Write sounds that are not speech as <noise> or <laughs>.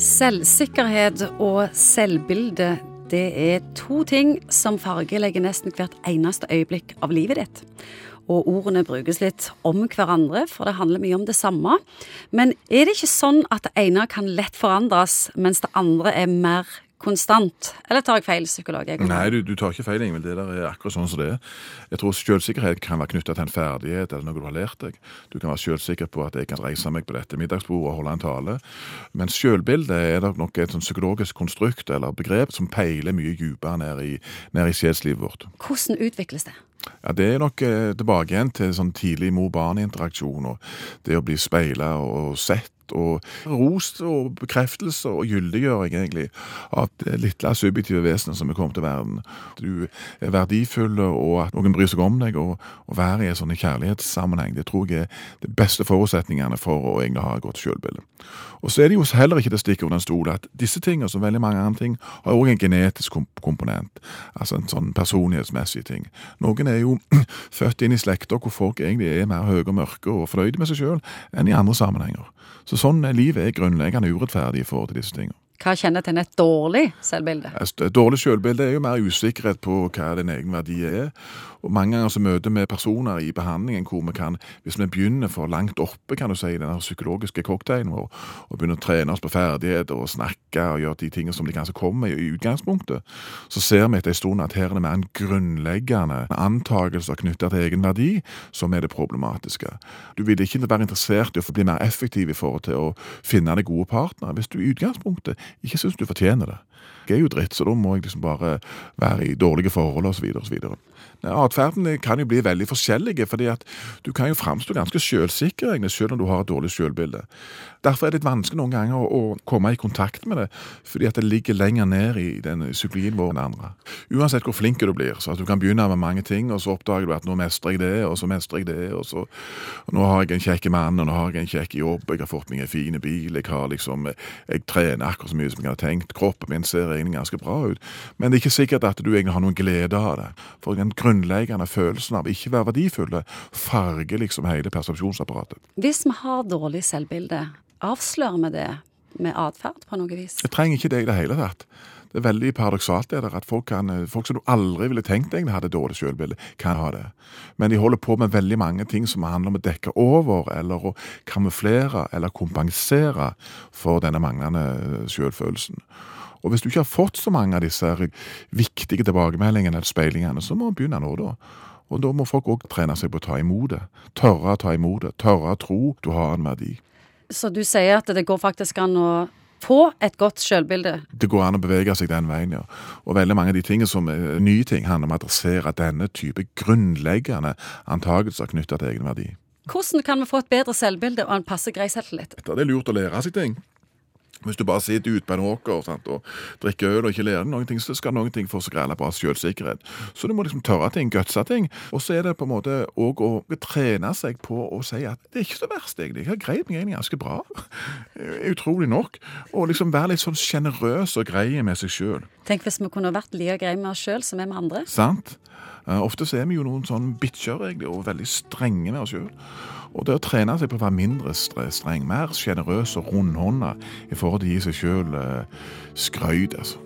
Selvsikkerhet og selvbilde det er to ting som fargelegger nesten hvert eneste øyeblikk av livet ditt. Og ordene brukes litt om hverandre, for det handler mye om det samme. Men er det ikke sånn at det ene kan lett forandres, mens det andre er mer konstant? Eller tar jeg feil, psykolog? Jeg Nei, du, du, tar ikke feil, Ingvild. Det der er akkurat sånn som det er. Jeg tror selvsikkerhet kan være knytta til en ferdighet eller noe du har lært deg. Du kan være selvsikker på at jeg kan reise meg på dette middagsbordet og holde en tale. Men selvbildet er nok et sånn psykologisk konstrukt eller begrep som peiler mye dypere ned i, ned i sjelslivet vårt. Hvordan utvikles det? Ja, Det er nok eh, tilbake igjen til sånn tidlig mor-barn-interaksjon. og Det å bli speila og sett og ros og bekreftelse og gyldiggjøring, egentlig, av det lille subjektive vesenet som er kommet til verden. Du er verdifull, og at noen bryr seg om deg, og å være i en sånn kjærlighetssammenheng, det tror jeg er de beste forutsetningene for å egentlig ha et godt selvbilde. Og så er det jo heller ikke det stikket under en stol at disse tingene, som veldig mange andre ting, har òg en genetisk komponent. Altså en sånn personlighetsmessig ting. Noen er jo <clears throat> født inn i slekter hvor folk egentlig er mer høye og mørke og fornøyde med seg sjøl enn i andre sammenhenger. Så sånn livet er grunnleggende urettferdig i forhold til disse tingene. Hva kjennetegner et dårlig selvbilde? Et dårlig selvbilde er jo mer usikkerhet på hva din egen verdi er. Og Mange ganger så møter vi personer i behandlingen hvor vi kan, hvis vi begynner for langt oppe kan du si, i den psykologiske cocktailen vår, og begynner å trene oss på ferdigheter og snakke og gjøre de tingene som de kanskje kommer med i utgangspunktet, så ser vi etter en stund at her er det mer en grunnleggende antakelser knyttet til egen verdi som er det problematiske. Du vil ikke være interessert i å bli mer effektiv i forhold til å finne deg gode partnere hvis du i utgangspunktet ikke syns du fortjener det. Jeg er jo dritt, så da må jeg liksom bare være i dårlige forhold osv. Atferden kan jo bli veldig forskjellige, fordi at du kan jo framstå ganske selvsikker egentlig, selv om du har et dårlig selvbilde. Derfor er det litt vanskelig noen ganger å, å, komme i kontakt med det, fordi at det ligger lenger ned i den psykologien vår enn andre. Uansett hvor flink du blir, så at du kan begynne med mange ting, og så oppdager du at nå mestrer jeg det, og så mestrer jeg det, og så og nå har jeg en kjekk mann, og nå har jeg en kjekk jobb, jeg har fått meg en fin bil, jeg har liksom, jeg trener akkurat så mye som jeg hadde tenkt, kroppen min ser egentlig ganske bra ut, men det er ikke sikkert at du egentlig har noen glede av det. For den grunnleggende følelsen av ikke være verdifulle farger liksom hele persepsjonsapparatet. Hvis vi har dårlig selvbilde, avslører vi det med atferd på noe vis? Jeg trenger ikke det i det hele tatt. Det er veldig paradoksalt det der, at folk, kan, folk som du aldri ville tenkt deg hadde dårlig selvbilde, kan ha det. Men de holder på med veldig mange ting som handler om å dekke over, eller å kamuflere eller kompensere for denne manglende selvfølelsen. Og hvis du ikke har fått så mange av disse viktige tilbakemeldingene eller speilingene, så må du begynne nå, da. Og da må folk òg trene seg på å ta imot det. Tørre å ta imot det. Tørre å tro du har en verdi. Så du sier at det går faktisk an å få et godt selvbilde? Det går an å bevege seg den veien, ja. Og veldig mange av de tingene som er nye ting, handler om å adressere denne type grunnleggende antakelser knytta til egenverdi. Hvordan kan vi få et bedre selvbilde og en passe grei selvtillit? Det er lurt å lære seg ting. Hvis du bare sitter ute på en åker sant, og drikker øl og ikke lærer noen ting, så skal noen ting få så grella bra selvsikkerhet. Så du må liksom tørre ting, gutse ting. Og så er det på en måte òg å trene seg på å si at det er ikke så verst, egentlig. Jeg har greid meg egentlig ganske bra. <laughs> Utrolig nok. Og liksom være litt sånn sjenerøs og grei med seg sjøl. Tenk hvis vi kunne vært like greie med oss sjøl som vi er med andre. Sant. Ofte så er vi jo noen sånn bitcher, egentlig, og veldig strenge med oss sjøl. Og det å trene seg på å være mindre streng, mer sjenerøs og rundhånda i forhold å gi seg sjøl uh, skrøyt, altså.